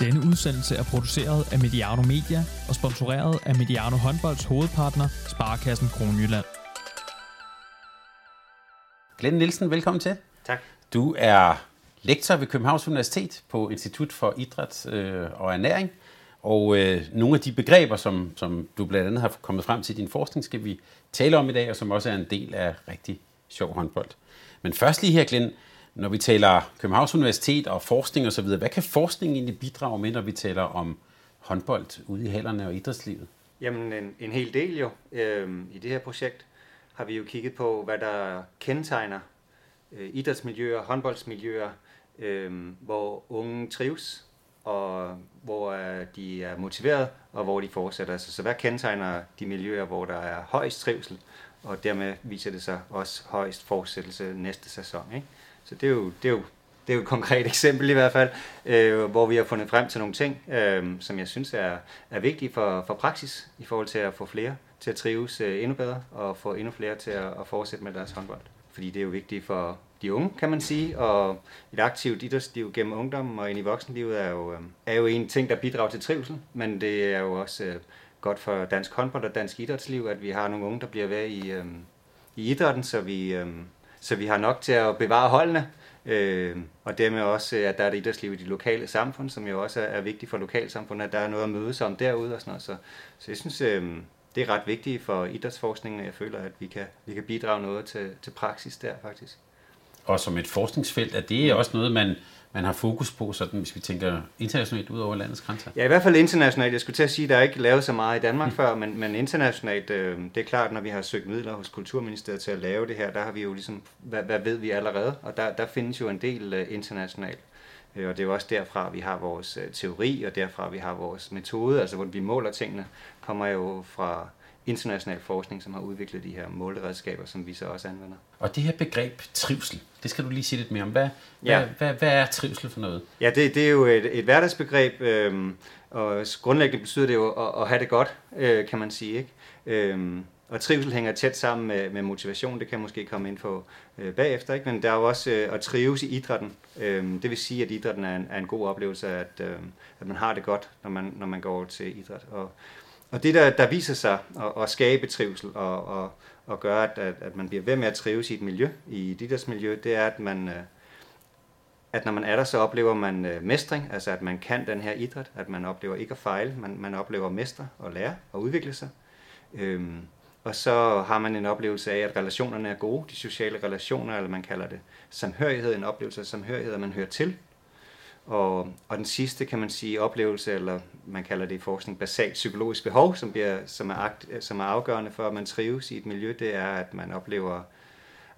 Denne udsendelse er produceret af Mediano Media og sponsoreret af Mediano Håndbolds hovedpartner, Sparkassen Kronjylland. Glenn Nielsen, velkommen til. Tak. Du er lektor ved Københavns Universitet på Institut for Idræt øh, og Ernæring. Og øh, nogle af de begreber, som, som du blandt andet har kommet frem til i din forskning, skal vi tale om i dag, og som også er en del af rigtig sjov håndbold. Men først lige her, Glenn, når vi taler Københavns Universitet og forskning osv., hvad kan forskningen egentlig bidrage med, når vi taler om håndbold ude i hallerne og idrætslivet? Jamen en, en hel del jo. Øhm, I det her projekt har vi jo kigget på, hvad der kendetegner øh, idrætsmiljøer, håndboldsmiljøer, øh, hvor unge trives, og hvor øh, de er motiveret, og hvor de fortsætter. Så, så hvad kendetegner de miljøer, hvor der er højst trivsel, og dermed viser det sig også højst fortsættelse næste sæson. Ikke? Så det er jo, det er jo, det er jo et konkret eksempel i hvert fald, øh, hvor vi har fundet frem til nogle ting, øh, som jeg synes er, er vigtige for, for praksis, i forhold til at få flere til at trives øh, endnu bedre, og få endnu flere til at, at fortsætte med deres håndbold. Fordi det er jo vigtigt for de unge, kan man sige, og et aktivt idrætsliv gennem ungdommen og ind i voksenlivet er jo, øh, er jo en ting, der bidrager til trivsel, men det er jo også øh, godt for dansk håndbold og dansk idrætsliv, at vi har nogle unge, der bliver ved i, øh, i idrætten, så vi, øh, så vi har nok til at bevare holdene, øh, og dermed også, at der er et idrætsliv i de lokale samfund, som jo også er, er vigtigt for lokalsamfundet, at der er noget at mødes om derude og sådan noget. Så, så jeg synes, øh, det er ret vigtigt for idrætsforskningen, og jeg føler, at vi kan, vi kan bidrage noget til, til praksis der faktisk. Og som et forskningsfelt, er det også noget, man, man har fokus på, sådan, hvis vi tænker internationalt ud over landets grænser? Ja, i hvert fald internationalt. Jeg skulle til at sige, at der er ikke lavet så meget i Danmark mm. før, men, men internationalt, øh, det er klart, når vi har søgt midler hos Kulturministeriet til at lave det her, der har vi jo ligesom, hvad, hvad ved vi allerede? Og der, der findes jo en del øh, internationalt. Øh, og det er jo også derfra, vi har vores øh, teori, og derfra vi har vores metode, altså hvor vi måler tingene, kommer jo fra international forskning, som har udviklet de her måleredskaber, som vi så også anvender. Og det her begreb trivsel, det skal du lige sige lidt mere om. Hvad, ja. hvad, hvad, hvad er trivsel for noget? Ja, det, det er jo et, et hverdagsbegreb, øhm, og grundlæggende betyder det jo at, at have det godt, øh, kan man sige. Ikke? Øhm, og trivsel hænger tæt sammen med, med motivation, det kan jeg måske komme ind på øh, bagefter, ikke? men der er jo også øh, at trives i idrætten. Øhm, det vil sige, at idrætten er en, er en god oplevelse, at, øh, at man har det godt, når man, når man går til idræt. Og, og det, der, der viser sig at, at skabe trivsel og, og, og gøre, at, at, man bliver ved med at trives i et miljø, i et miljø, det er, at man, øh, at når man er der, så oplever man øh, mestring, altså at man kan den her idræt, at man oplever ikke at fejle, man, man oplever at mestre og lære og udvikle sig. Øhm, og så har man en oplevelse af, at relationerne er gode, de sociale relationer, eller man kalder det samhørighed, en oplevelse af samhørighed, at man hører til, og, og den sidste, kan man sige, oplevelse, eller man kalder det i forskning basalt psykologisk behov, som, bliver, som, er, akt, som er afgørende for, at man trives i et miljø, det er, at man oplever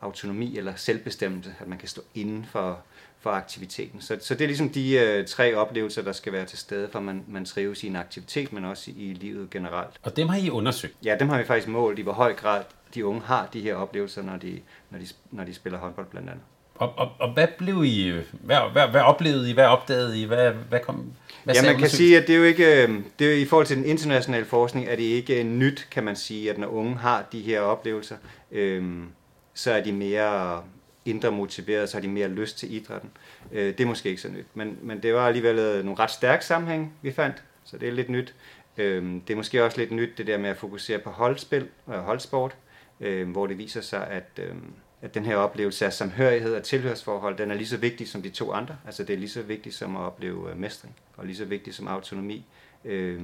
autonomi eller selvbestemmelse, at man kan stå inden for, for aktiviteten. Så, så det er ligesom de øh, tre oplevelser, der skal være til stede, for at man, man trives i en aktivitet, men også i, i livet generelt. Og dem har I undersøgt? Ja, dem har vi faktisk målt i, hvor høj grad de unge har de her oplevelser, når de, når de, når de spiller håndbold blandt andet. Og, og, og hvad blev I, hvad, hvad, hvad oplevede I, hvad opdagede I, hvad, hvad kom, hvad Ja, man kan sige, at det er jo ikke, øh, det er jo, i forhold til den internationale forskning, er det ikke nyt, kan man sige, at når unge har de her oplevelser, øhm, så er de mere indre motiveret, så har de mere lyst til idrætten. Øh, det er måske ikke så nyt, men, men det var alligevel nogle ret stærke sammenhæng, vi fandt, så det er lidt nyt. Øhm, det er måske også lidt nyt, det der med at fokusere på holdspil og holdsport, øh, hvor det viser sig, at øh, at den her oplevelse af samhørighed og tilhørsforhold, den er lige så vigtig som de to andre. Altså det er lige så vigtigt som at opleve øh, mestring, og lige så vigtigt som autonomi. Øh,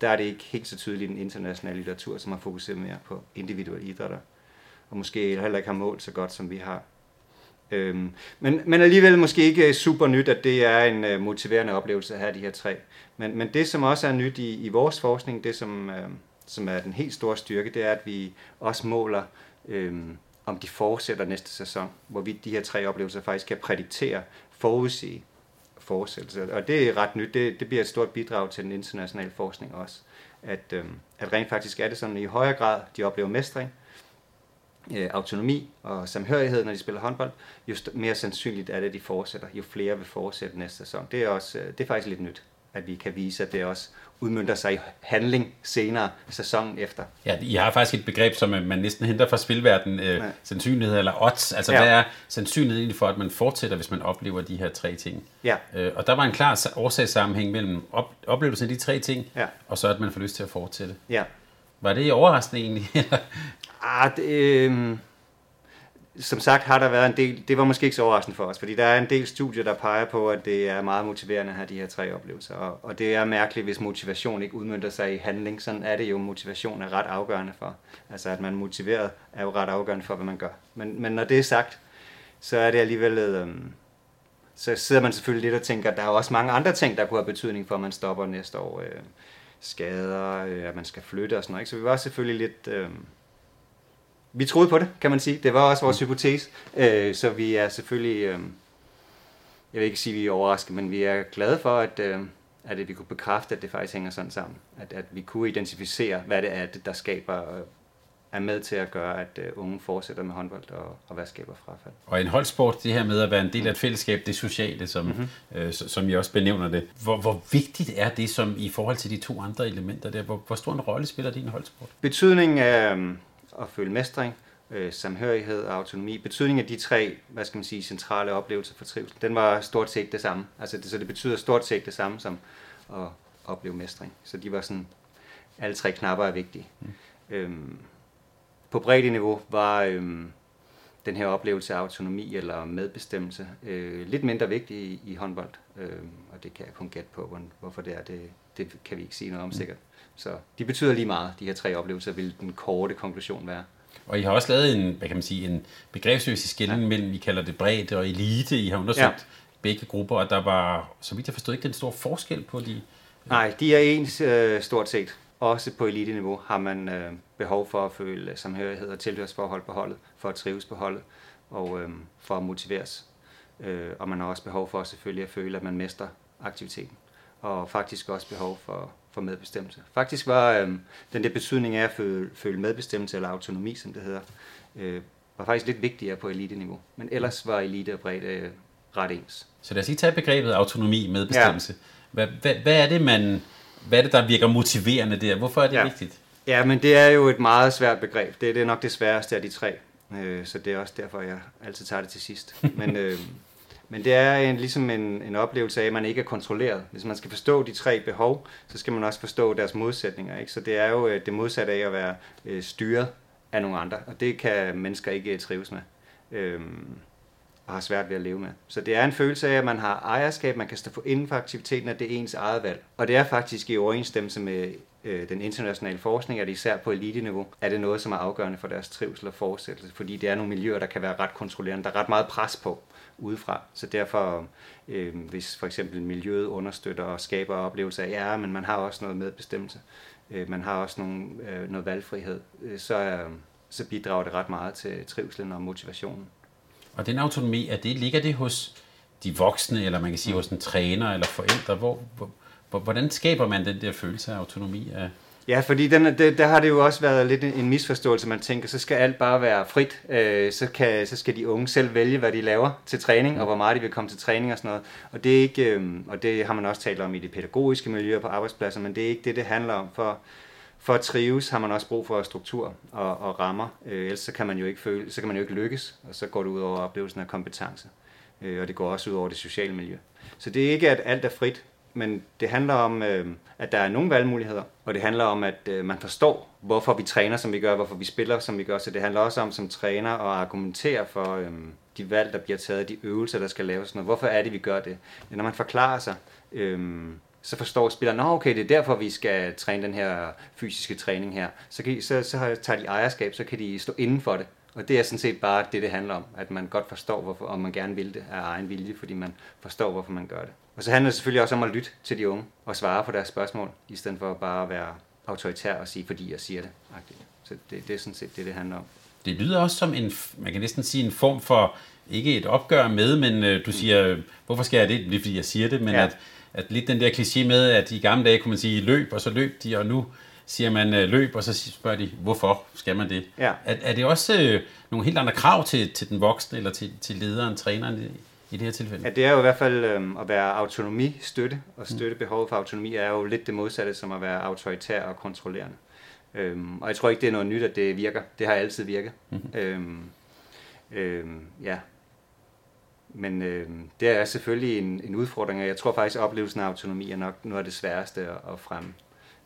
der er det ikke helt så tydeligt i den internationale litteratur, som har fokuseret mere på individuelle idrætter, og måske heller ikke har målt så godt, som vi har. Øhm, men, men alligevel måske ikke øh, super nyt, at det er en øh, motiverende oplevelse at have de her tre. Men, men det, som også er nyt i, i vores forskning, det som, øh, som er den helt store styrke, det er, at vi også måler uh, om de fortsætter næste sæson, hvorvidt de her tre oplevelser faktisk kan prædiktere, forudsige fortsættelse. Og det er ret nyt. Det, det bliver et stort bidrag til den internationale forskning også. At, øh, at rent faktisk er det sådan, at i højere grad de oplever mestring, øh, autonomi og samhørighed, når de spiller håndbold, jo mere sandsynligt er det, at de fortsætter. Jo flere vil fortsætte næste sæson. Det er, også, øh, det er faktisk lidt nyt at vi kan vise, at det også udmyndter sig i handling senere sæsonen efter. Ja, I har faktisk et begreb, som man næsten henter fra spilverdenen, øh, sandsynlighed eller odds. Altså, ja. hvad er sandsynligheden for, at man fortsætter, hvis man oplever de her tre ting? Ja. Øh, og der var en klar årsagssammenhæng mellem op, oplevelsen af de tre ting, Ja. og så at man får lyst til at fortsætte. Ja. Var det overraskende egentlig? Ah, det, øh, som sagt har der været en del, det var måske ikke så overraskende for os, fordi der er en del studier, der peger på, at det er meget motiverende at have de her tre oplevelser, og, og det er mærkeligt, hvis motivation ikke udmyndter sig i handling. Sådan er det jo, motivation er ret afgørende for. Altså at man er motiveret er jo ret afgørende for, hvad man gør. Men, men når det er sagt, så er det alligevel, øh, så sidder man selvfølgelig lidt og tænker, at der er også mange andre ting, der kunne have betydning for, at man stopper næste år. Øh, skader, øh, at man skal flytte og sådan noget. Ikke? Så vi var selvfølgelig lidt... Øh, vi troede på det, kan man sige. Det var også vores hypotese. Øh, så vi er selvfølgelig... Øh, jeg vil ikke sige, at vi er overrasket, men vi er glade for, at, øh, at vi kunne bekræfte, at det faktisk hænger sådan sammen. At, at vi kunne identificere, hvad det er, der skaber øh, er med til at gøre, at øh, unge fortsætter med håndbold og, og hvad skaber frafald. Og en holdsport, det her med at være en del af et fællesskab, det sociale, som, mm-hmm. øh, som I også benævner det. Hvor, hvor vigtigt er det som i forhold til de to andre elementer der? Hvor, hvor stor en rolle spiller en holdsport? Betydningen af at føle mestring, øh, samhørighed og autonomi, betydningen af de tre, hvad skal man sige, centrale oplevelser for trivsel, den var stort set det samme. Altså det, så det betyder stort set det samme som at opleve mestring. Så de var sådan, alle tre knapper er vigtige. Mm. Øhm, på breddeniveau var øhm, den her oplevelse af autonomi eller medbestemmelse øh, lidt mindre vigtig i, i håndbold. Øhm, og det kan jeg kun gætte på, hvor- hvorfor det er. Det, det kan vi ikke sige noget om sikkert. Så de betyder lige meget, de her tre oplevelser, vil den korte konklusion være. Og I har også lavet en, hvad kan man sige, en begrebsmæssig skældning ja. mellem, vi kalder det bredde og elite. I har undersøgt. Ja. begge grupper, og der var, så vidt jeg forstod, ikke den store forskel på de... Nej, de er ens øh, stort set. Også på eliteniveau har man øh, behov for at føle samhørighed og tilhørsforhold på holdet, for at trives på holdet og øh, for at motiveres. Øh, og man har også behov for selvfølgelig at føle, at man mestrer aktiviteten. Og faktisk også behov for, for medbestemmelse. Faktisk var øh, den der betydning af at føle, føle medbestemmelse eller autonomi, som det hedder, øh, var faktisk lidt vigtigere på eliteniveau. Men ellers var elite og bredde øh, ret ens. Så lad os lige tage begrebet autonomi med bestemmelse. Ja. Hvad, hvad, hvad, er det, man, hvad er det, der virker motiverende der? Hvorfor er det. Ja. vigtigt? Ja, men det er jo et meget svært begreb. Det, det er nok det sværeste af de tre. Øh, så det er også derfor, jeg altid tager det til sidst. Men, øh, men det er en, ligesom en, en oplevelse af, at man ikke er kontrolleret. Hvis man skal forstå de tre behov, så skal man også forstå deres modsætninger. Ikke? Så det er jo øh, det modsatte af at være øh, styret af nogle andre. Og det kan mennesker ikke øh, trives med. Øhm, og har svært ved at leve med. Så det er en følelse af, at man har ejerskab, man kan stå for inden for aktiviteten, at det er ens eget valg. Og det er faktisk i overensstemmelse med øh, den internationale forskning, at især på eliteniveau, er det noget, som er afgørende for deres trivsel og fortsættelse, fordi det er nogle miljøer, der kan være ret kontrollerende. Der er ret meget pres på udefra. Så derfor, øh, hvis for eksempel miljøet understøtter og skaber oplevelser af, ja, men man har også noget medbestemmelse, øh, man har også nogle, øh, noget valgfrihed, øh, så, øh, så bidrager det ret meget til trivselen og motivationen. Og den autonomi, er det, ligger det hos de voksne, eller man kan sige hos en træner eller forældre? Hvor, hvor- hvordan skaber man den der følelse af autonomi? Af, Ja, fordi den, det, der har det jo også været lidt en, en misforståelse, man tænker, så skal alt bare være frit, øh, så, kan, så skal de unge selv vælge, hvad de laver til træning, og hvor meget de vil komme til træning og sådan noget. Og det, er ikke, øh, og det har man også talt om i det pædagogiske miljø på arbejdspladser, men det er ikke det, det handler om. For, for at trives har man også brug for struktur og, og rammer, øh, ellers så kan, man jo ikke føle, så kan man jo ikke lykkes, og så går det ud over oplevelsen af kompetence. Øh, og det går også ud over det sociale miljø. Så det er ikke, at alt er frit, men det handler om, øh, at der er nogle valgmuligheder, og det handler om, at øh, man forstår, hvorfor vi træner, som vi gør, hvorfor vi spiller, som vi gør. Så det handler også om, som træner, at argumentere for øh, de valg, der bliver taget, de øvelser, der skal laves. Noget. Hvorfor er det, vi gør det? Når man forklarer sig, øh, så forstår spilleren, at okay, det er derfor, vi skal træne den her fysiske træning her. Så, kan I, så, så tager de ejerskab, så kan de stå inden for det. Og det er sådan set bare det, det handler om. At man godt forstår, hvorfor, om man gerne vil det af egen vilje, fordi man forstår, hvorfor man gør det. Og så handler det selvfølgelig også om at lytte til de unge og svare på deres spørgsmål, i stedet for bare at være autoritær og sige, fordi jeg siger det. Så det, det er sådan set det, det handler om. det lyder også som en, man kan næsten sige en form for, ikke et opgør med, men øh, du siger, øh, hvorfor skal jeg det? Er fordi, jeg siger det, men ja. Ja. at, at lidt den der kliché med, at i gamle dage kunne man sige løb, og så løb de, og nu siger man øh, løb, og så spørger de, hvorfor skal man det? Ja. Er, er det også øh, nogle helt andre krav til, til den voksne, eller til, til lederen, træneren? I det her tilfælde? Ja, det er jo i hvert fald øhm, at være autonomistøtte, og støtte behovet for autonomi er jo lidt det modsatte som at være autoritær og kontrollerende. Øhm, og jeg tror ikke, det er noget nyt, at det virker. Det har altid virket. Mm-hmm. Øhm, øhm, ja. Men øhm, det er selvfølgelig en, en udfordring, og jeg tror faktisk, at oplevelsen af autonomi er nok noget af det sværeste at, at fremme.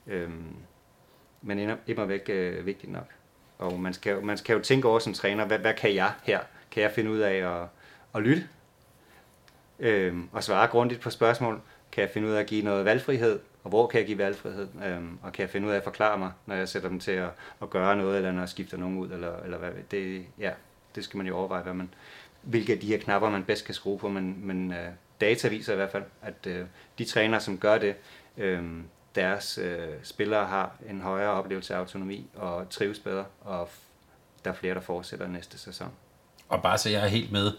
Øhm, men immer væk øh, vigtigt nok. Og man skal, man skal jo tænke over som træner, hvad, hvad kan jeg her? Kan jeg finde ud af at, at lytte? Øhm, og svare grundigt på spørgsmål. Kan jeg finde ud af at give noget valgfrihed? Og hvor kan jeg give valgfrihed? Øh, og kan jeg finde ud af at forklare mig, når jeg sætter dem til at, at gøre noget, eller når jeg skifter nogen ud? Eller, eller hvad? Det, ja, det skal man jo overveje, hvad man, hvilke af de her knapper, man bedst kan skrue på. Men, men øh, data viser i hvert fald, at øh, de trænere, som gør det, øh, deres øh, spillere har en højere oplevelse af autonomi og trives bedre, og der er flere, der fortsætter næste sæson. Og bare så jeg er helt med,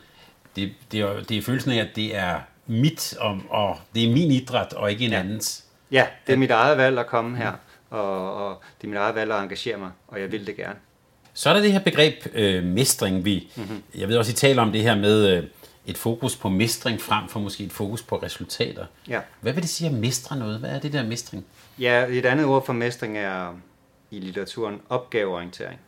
det, det, er, det er følelsen af, at det er mit, og, og det er min idræt, og ikke en ja. andens. Ja, det er mit eget valg at komme her, og, og det er mit eget valg at engagere mig, og jeg vil det gerne. Så er der det her begreb øh, mestring. Vi, mm-hmm. Jeg ved også, I taler om det her med øh, et fokus på mestring frem for måske et fokus på resultater. Ja. Hvad vil det sige at mestre noget? Hvad er det der mestring? Ja, et andet ord for mestring er i litteraturen opgaveorientering.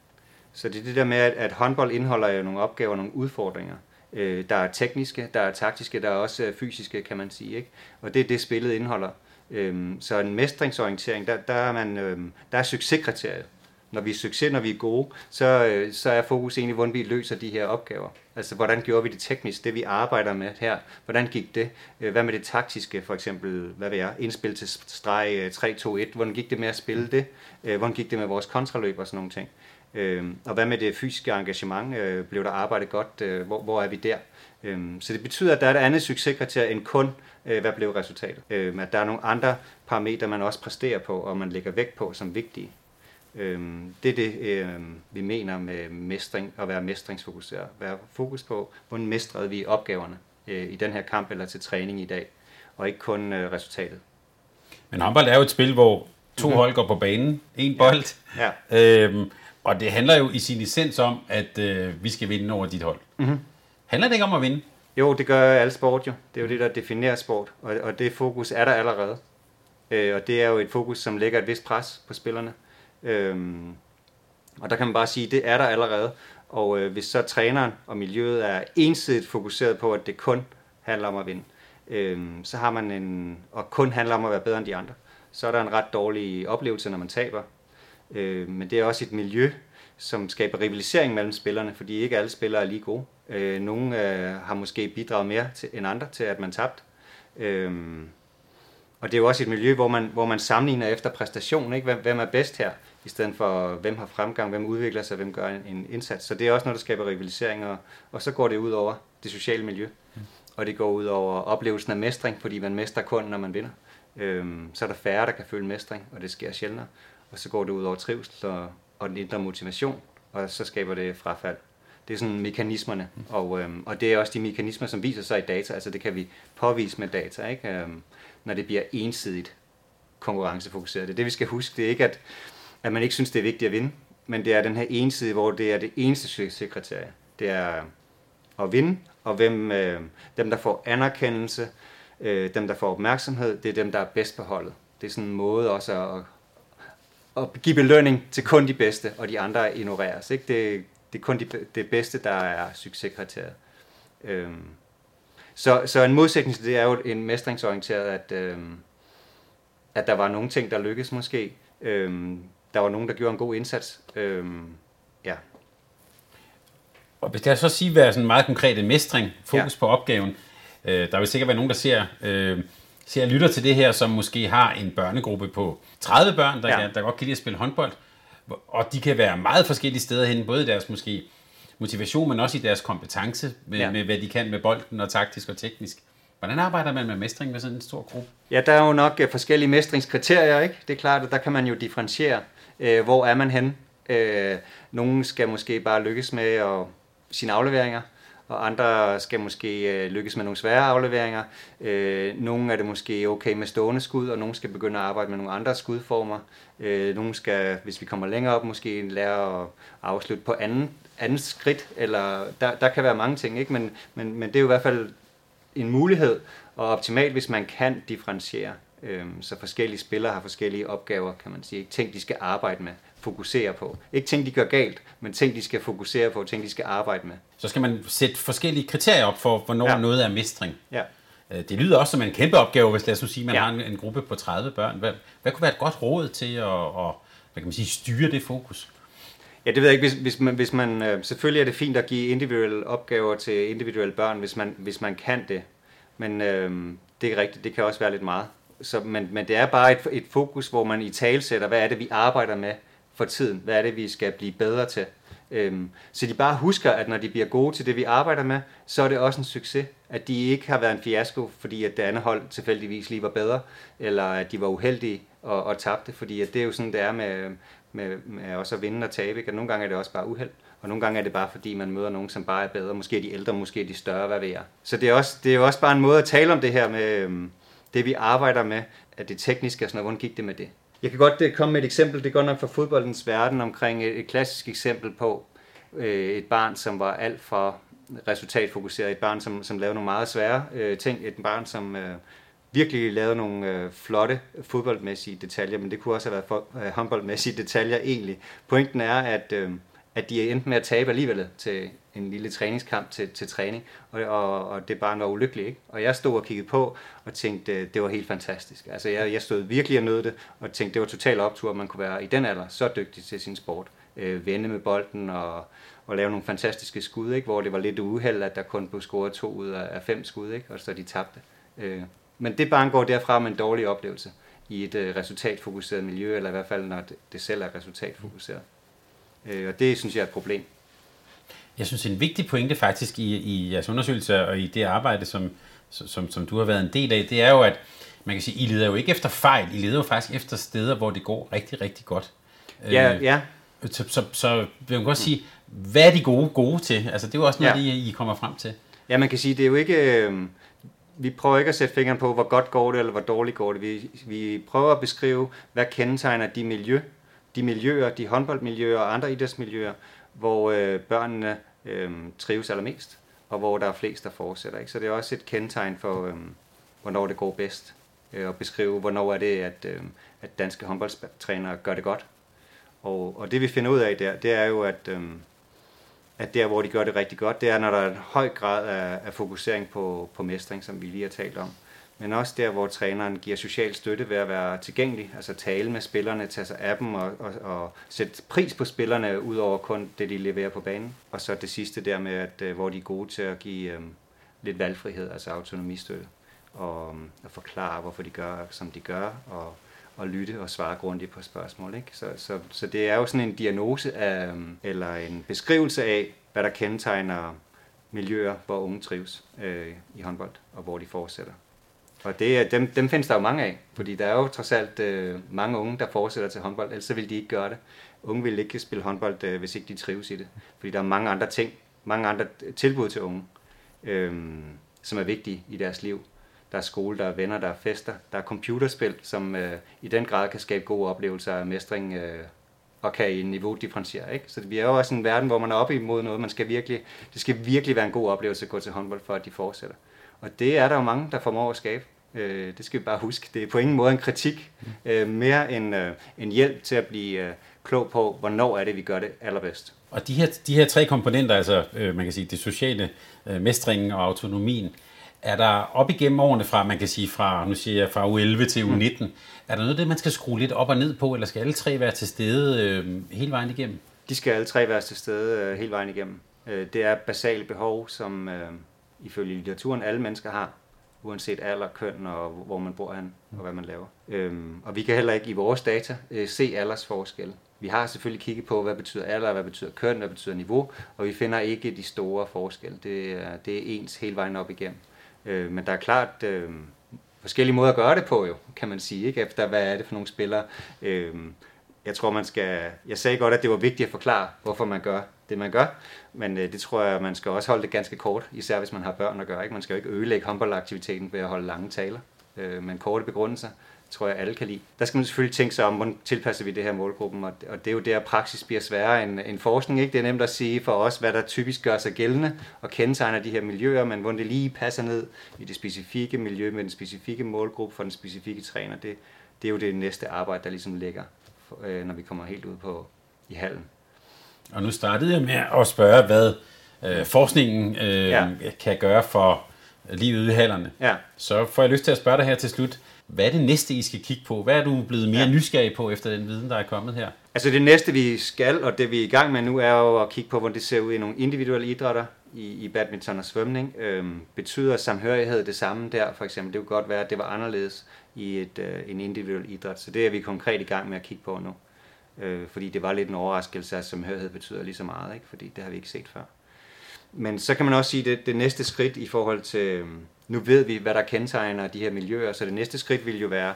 Så det er det der med, at, at håndbold indeholder jo nogle opgaver, nogle udfordringer. Øh, der er tekniske, der er taktiske, der er også øh, fysiske, kan man sige. Ikke? Og det er det, spillet indeholder. Øh, så en mestringsorientering, der, der, er, man, øh, der er succeskriteriet. Når vi er succes, når vi er gode, så, øh, så er fokus egentlig, hvordan vi løser de her opgaver. Altså, hvordan gjorde vi det teknisk, det vi arbejder med her? Hvordan gik det? Øh, hvad med det taktiske, for eksempel, hvad ved jeg, indspil til streg 3-2-1, øh, hvordan gik det med at spille det? Øh, hvordan gik det med vores kontraløb og sådan nogle ting? Og hvad med det fysiske engagement? Blev der arbejdet godt? Hvor, hvor er vi der? Så det betyder, at der er et andet succeskriterie end kun, hvad blev resultatet? At der er nogle andre parametre, man også præsterer på, og man lægger vægt på som vigtige. Øhm, det er det, øhm, vi mener med mestring, at være mestringsfokuseret. Være fokus på, hvordan mestrede vi opgaverne øh, i den her kamp eller til træning i dag, og ikke kun øh, resultatet. Men håndbold er jo et spil, hvor to mm-hmm. hold går på banen, en bold. Ja. ja. Øhm, og det handler jo i sin essens om, at øh, vi skal vinde over dit hold. Mm-hmm. Handler det ikke om at vinde? Jo, det gør alle sport jo. Det er jo det, der definerer sport. Og, og det fokus er der allerede. Øh, og det er jo et fokus, som lægger et vist pres på spillerne. Øhm, og der kan man bare sige, det er der allerede. Og øh, hvis så træneren og miljøet er ensidigt fokuseret på, at det kun handler om at vinde, øh, så har man en, og kun handler om at være bedre end de andre, så er der en ret dårlig oplevelse, når man taber. Øh, men det er også et miljø, som skaber rivalisering mellem spillerne, fordi ikke alle spillere er lige gode. Øh, nogle øh, har måske bidraget mere til, end andre til, at man tabte. Øh, og det er jo også et miljø, hvor man, hvor man sammenligner efter præstation. Ikke? Hvem, hvem er bedst her? i stedet for hvem har fremgang, hvem udvikler sig, hvem gør en, en indsats. Så det er også noget, der skaber rivalisering, og, og så går det ud over det sociale miljø. Mm. Og det går ud over oplevelsen af mestring, fordi man mestrer kun, når man vinder. Øhm, så er der færre, der kan føle mestring, og det sker sjældnere. Og så går det ud over trivsel og, og den indre motivation, og så skaber det frafald. Det er sådan mekanismerne, og, øhm, og det er også de mekanismer, som viser sig i data. Altså det kan vi påvise med data, ikke? Øhm, når det bliver ensidigt konkurrencefokuseret. Det er det, vi skal huske. Det er ikke, at at man ikke synes, det er vigtigt at vinde, men det er den her ensidige, hvor det er det eneste succeskriterie. Det er at vinde, og hvem, øh, dem, der får anerkendelse, øh, dem, der får opmærksomhed, det er dem, der er bedst på holdet. Det er sådan en måde også at, at give belønning til kun de bedste, og de andre ignoreres. Ikke? Det, det er kun de, det bedste, der er succeskriteriet. Øhm, så, så en modsætning til det er jo en mestringsorienteret, at, øhm, at der var nogle ting, der lykkedes måske. Øhm, der var nogen, der gjorde en god indsats. Øhm, ja. Og hvis jeg så sige, hvad sådan meget konkret en mestring, fokus ja. på opgaven, øh, der vil sikkert være nogen, der ser, øh, ser lytter til det her, som måske har en børnegruppe på 30 børn, der, ja. kan, der godt kan lide at spille håndbold, og de kan være meget forskellige steder hen, både i deres måske motivation, men også i deres kompetence med, ja. med hvad de kan med bolden og taktisk og teknisk. Hvordan arbejder man med mestring med sådan en stor gruppe? Ja, der er jo nok øh, forskellige mestringskriterier, ikke? Det er klart, at der kan man jo differentiere. Øh, hvor er man hen? Øh, nogle skal måske bare lykkes med at, sine afleveringer, og andre skal måske øh, lykkes med nogle svære afleveringer. Øh, nogle er det måske okay med stående skud, og nogle skal begynde at arbejde med nogle andre skudformer. Øh, nogle skal, hvis vi kommer længere op, måske lære at afslutte på anden, anden skridt, eller der, der kan være mange ting, ikke? Men, men, men det er jo i hvert fald en mulighed, og optimalt, hvis man kan differentiere. Øh, så forskellige spillere har forskellige opgaver, kan man sige. Ikke? Ting, de skal arbejde med, fokusere på. Ikke ting, de gør galt, men ting, de skal fokusere på, ting, de skal arbejde med. Så skal man sætte forskellige kriterier op for, hvornår ja. noget er mestring. Ja. Øh, Det lyder også som en kæmpe opgave, hvis lad os sige, man ja. Ja. har en, en gruppe på 30 børn. Hvad, hvad kunne være et godt råd til at, at hvad kan man sige, styre det fokus? Ja, det ved jeg ikke. Hvis, hvis man, hvis man, øh, selvfølgelig er det fint at give individuelle opgaver til individuelle børn, hvis man, hvis man kan det. Men øh, det er rigtigt, det kan også være lidt meget. Så, men, men det er bare et, et fokus, hvor man i tale sætter, hvad er det, vi arbejder med for tiden? Hvad er det, vi skal blive bedre til? Øhm, så de bare husker, at når de bliver gode til det, vi arbejder med, så er det også en succes. At de ikke har været en fiasko, fordi at det andet hold tilfældigvis lige var bedre, eller at de var uheldige og, og tabte, fordi at det er jo sådan, det er med, med, med også at vinde og tabe. Ikke? Og nogle gange er det også bare uheld, og nogle gange er det bare fordi, man møder nogen, som bare er bedre. Måske er de ældre, måske er de større, hvad ved jeg. Så det er, også, det er jo også bare en måde at tale om det her med øhm, det, vi arbejder med, at det tekniske og sådan noget. Hvordan gik det med det? Jeg kan godt øh, komme med et eksempel, det er godt nok fra fodboldens verden, omkring et, et klassisk eksempel på øh, et barn, som var alt for resultatfokuseret, et barn, som, som lavede nogle meget svære øh, ting, et barn, som øh, virkelig lavede nogle øh, flotte fodboldmæssige detaljer, men det kunne også have været for, øh, håndboldmæssige detaljer egentlig. Pointen er, at, øh, at de endte med at tabe alligevel til en lille træningskamp til, til træning, og, og, og det barn var ulykkeligt. Ikke? Og jeg stod og kiggede på og tænkte, det var helt fantastisk. Altså jeg, jeg stod virkelig og nød det, og tænkte, det var total optur, at man kunne være i den alder så dygtig til sin sport. Øh, vende med bolden og, og lave nogle fantastiske skud, ikke? hvor det var lidt uheld, at der kun blev scoret to ud af, af fem skud, ikke? og så de tabte. Øh, men det barn går derfra med en dårlig oplevelse i et øh, resultatfokuseret miljø, eller i hvert fald når det, det selv er resultatfokuseret. Øh, og det synes jeg er et problem. Jeg synes, en vigtig pointe faktisk i, i jeres undersøgelser og i det arbejde, som, som, som du har været en del af, det er jo, at man kan sige, I leder jo ikke efter fejl, I leder jo faktisk efter steder, hvor det går rigtig, rigtig godt. Ja, Øh, ja, Så, så, så vil man godt sige, hvad er de gode gode til? Altså, det er jo også noget, Ja. I, I kommer frem til. Ja, man kan sige, det er jo ikke... Øh, vi prøver ikke at sætte fingeren på, hvor godt går det, eller hvor dårligt går det. Vi, vi prøver at beskrive, hvad kendetegner de miljø, de miljøer, de håndboldmiljøer og andre idrætsmiljøer, hvor øh, børnene øh, trives allermest, og hvor der er flest, der fortsætter. Ikke? Så det er også et kendetegn for, øh, hvornår det går bedst, øh, og beskrive, hvornår er det, at, øh, at danske håndboldtrænere gør det godt. Og, og det vi finder ud af der, det er jo, at, øh, at der, hvor de gør det rigtig godt, det er, når der er en høj grad af, af fokusering på, på mestring, som vi lige har talt om. Men også der, hvor træneren giver social støtte ved at være tilgængelig, altså tale med spillerne, tage sig af dem og, og, og sætte pris på spillerne, ud over kun det, de leverer på banen. Og så det sidste der med, at, øh, hvor de er gode til at give øhm, lidt valgfrihed, altså autonomistøtte, og, øhm, og forklare, hvorfor de gør, som de gør, og, og lytte og svare grundigt på spørgsmål. Ikke? Så, så, så det er jo sådan en diagnose af, øhm, eller en beskrivelse af, hvad der kendetegner miljøer, hvor unge trives øh, i håndbold, og hvor de fortsætter. Og det, er- dem, dem findes der jo mange af, fordi der er jo trods alt øh, mange unge, der fortsætter til håndbold, ellers så vil de ikke gøre det. Unge vil ikke spille håndbold, øh, hvis ikke de trives i det, fordi der er mange andre ting, mange andre tilbud til unge, øh, som er vigtige i deres liv. Der er skole, der er venner, der er fester, der er computerspil, som øh, i den grad kan skabe gode oplevelser af mestring øh, og kan i niveau differentiere. Ikke? Så vi er jo også en verden, hvor man er oppe imod noget, man skal virkelig, det skal virkelig være en god oplevelse at gå til håndbold, for at de fortsætter. Og det er der jo mange, der formår at skabe. Øh, det skal vi bare huske. Det er på ingen måde en kritik, øh, mere end øh, en hjælp til at blive øh, klog på, hvornår er det, vi gør det allerbedst. Og de her, de her tre komponenter, altså øh, man kan sige det sociale, øh, mestringen og autonomien, er der op igennem årene fra, man kan sige fra, nu siger jeg fra U11 til U19, er der noget af det, man skal skrue lidt op og ned på, eller skal alle tre være til stede øh, hele vejen igennem? De skal alle tre være til stede øh, hele vejen igennem. Øh, det er basale behov, som øh, ifølge litteraturen alle mennesker har, uanset alder, køn og hvor man bor hen og hvad man laver. Øhm, og vi kan heller ikke i vores data øh, se aldersforskelle. Vi har selvfølgelig kigget på, hvad betyder alder, hvad betyder køn, hvad betyder niveau, og vi finder ikke de store forskelle. Det er, det er ens hele vejen op igennem. Øh, men der er klart øh, forskellige måder at gøre det på, jo, kan man sige, ikke? efter hvad er det for nogle spillere. Øh, jeg tror, man skal... Jeg sagde godt, at det var vigtigt at forklare, hvorfor man gør det, man gør. Men øh, det tror jeg, man skal også holde det ganske kort, især hvis man har børn at gøre. Ikke? Man skal jo ikke ødelægge håndboldaktiviteten ved at holde lange taler. Øh, men korte begrundelser tror jeg alle kan lide. Der skal man selvfølgelig tænke sig om, hvordan tilpasser vi det her målgruppen, og, og det er jo der, praksis bliver sværere end, end forskning. Ikke? Det er nemt at sige for os, hvad der typisk gør sig gældende og kendetegner de her miljøer, men hvordan det lige passer ned i det specifikke miljø med den specifikke målgruppe for den specifikke træner, det, det er jo det næste arbejde, der ligesom ligger, øh, når vi kommer helt ud på i hallen. Og nu startede jeg med at spørge, hvad øh, forskningen øh, ja. kan gøre for livet i hallerne. Ja. Så får jeg lyst til at spørge dig her til slut. Hvad er det næste, I skal kigge på? Hvad er du blevet mere ja. nysgerrig på efter den viden, der er kommet her? Altså det næste, vi skal, og det vi er i gang med nu, er jo at kigge på, hvordan det ser ud i nogle individuelle idrætter i, i badminton og svømning. Øhm, betyder samhørighed det samme der, for eksempel? Det kunne godt være, at det var anderledes i et, øh, en individuel idræt. Så det er vi konkret i gang med at kigge på nu. Øh, fordi det var lidt en overraskelse, at samhørighed betyder lige så meget, ikke? fordi det har vi ikke set før. Men så kan man også sige, at det, det næste skridt i forhold til, øhm, nu ved vi, hvad der kendetegner de her miljøer, så det næste skridt vil jo være,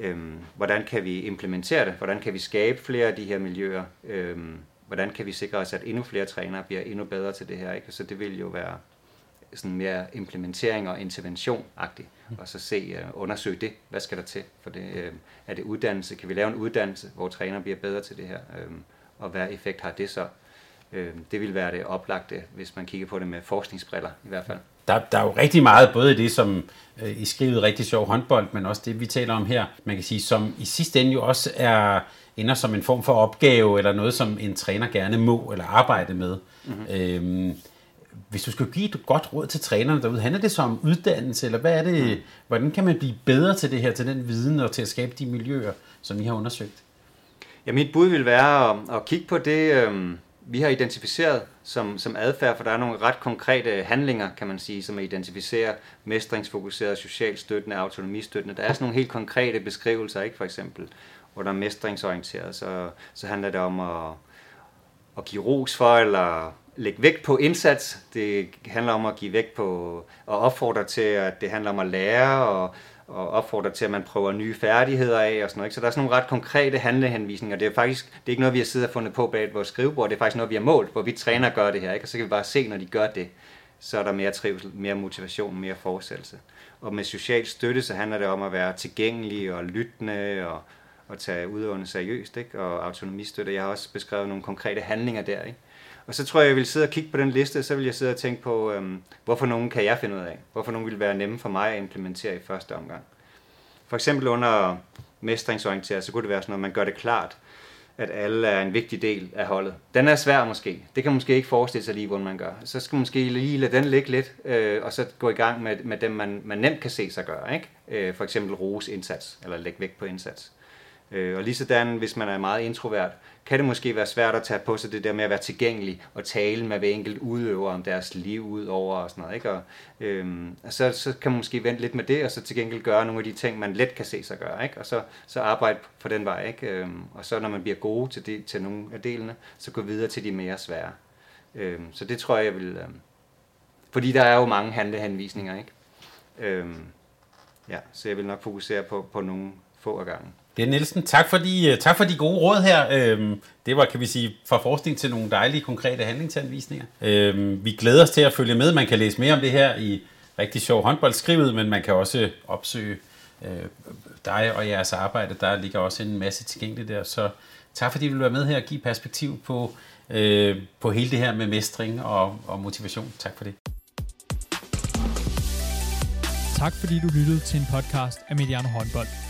øhm, hvordan kan vi implementere det? Hvordan kan vi skabe flere af de her miljøer? Øhm, hvordan kan vi sikre os, at endnu flere trænere bliver endnu bedre til det her? Ikke? Så det vil jo være sådan mere implementering og intervention-agtigt, og så se, uh, undersøge det. Hvad skal der til? For det, uh, er det uddannelse? Kan vi lave en uddannelse, hvor træner bliver bedre til det her? Uh, og hvad effekt har det så? Uh, det vil være det oplagte, hvis man kigger på det med forskningsbriller i hvert fald. Der, der er jo rigtig meget, både det, som uh, I skriver rigtig sjov håndbold, men også det, vi taler om her, man kan sige, som i sidste ende jo også er ender som en form for opgave, eller noget, som en træner gerne må eller arbejde med. Mm-hmm. Uh, hvis du skal give et godt råd til trænerne derude, handler det så om uddannelse, eller hvad er det, mm. hvordan kan man blive bedre til det her, til den viden og til at skabe de miljøer, som I har undersøgt? Ja, mit bud vil være at, at kigge på det, øh, vi har identificeret som, som adfærd, for der er nogle ret konkrete handlinger, kan man sige, som er identificerer mestringsfokuseret, socialt støttende, autonomistøttende. Der er sådan nogle helt konkrete beskrivelser, ikke for eksempel, hvor der er mestringsorienteret, så, så handler det om at, at give ros for, eller lægge vægt på indsats. Det handler om at give vægt på og opfordre til, at det handler om at lære og, og opfordrer til, at man prøver nye færdigheder af og sådan noget. Ikke? Så der er sådan nogle ret konkrete handlehenvisninger. Det er faktisk det er ikke noget, vi har siddet og fundet på bag vores skrivebord. Det er faktisk noget, vi har målt, hvor vi træner gør det her. Ikke? Og så kan vi bare se, når de gør det, så er der mere trivsel, mere motivation, mere forsættelse. Og med social støtte, så handler det om at være tilgængelig og lyttende og, og tage udøvende seriøst. Ikke? Og autonomistøtte. Jeg har også beskrevet nogle konkrete handlinger der. Ikke? Og så tror jeg, jeg vil sidde og kigge på den liste, så vil jeg sidde og tænke på, øhm, hvorfor nogen kan jeg finde ud af? Hvorfor nogen vil være nemme for mig at implementere i første omgang? For eksempel under mestringsorienteret, så kunne det være sådan noget, man gør det klart, at alle er en vigtig del af holdet. Den er svær måske. Det kan man måske ikke forestille sig lige, hvordan man gør. Så skal man måske lige lade den ligge lidt, øh, og så gå i gang med, med dem, man, man nemt kan se sig gøre. Ikke? Øh, for eksempel rose indsats, eller lægge vægt på indsats. Øh, og lige sådan, hvis man er meget introvert, kan det måske være svært at tage på sig det der med at være tilgængelig og tale med hver enkelt udøver om deres liv ud over og sådan noget. Ikke? Og, øhm, og så, så kan man måske vente lidt med det, og så til gengæld gøre nogle af de ting, man let kan se sig gøre. Ikke? Og så, så arbejde på den vej. Ikke? Øhm, og så når man bliver gode til, det, til nogle af delene, så gå videre til de mere svære. Øhm, så det tror jeg, jeg vil... Øhm, fordi der er jo mange handlehenvisninger, ikke? Øhm, ja, så jeg vil nok fokusere på, på nogle få af gangen. Ja, Nielsen. Tak for, de, øh, tak for de gode råd her. Øhm, det var, kan vi sige, fra forskning til nogle dejlige, konkrete handlingsanvisninger. Øhm, vi glæder os til at følge med. Man kan læse mere om det her i rigtig sjov håndboldskrivet, men man kan også opsøge øh, dig og jeres arbejde. Der ligger også en masse tilgængeligt der. Så tak fordi du vil være med her og give perspektiv på, øh, på hele det her med mestring og, og motivation. Tak for det. Tak fordi du lyttede til en podcast af Mediano Håndbold.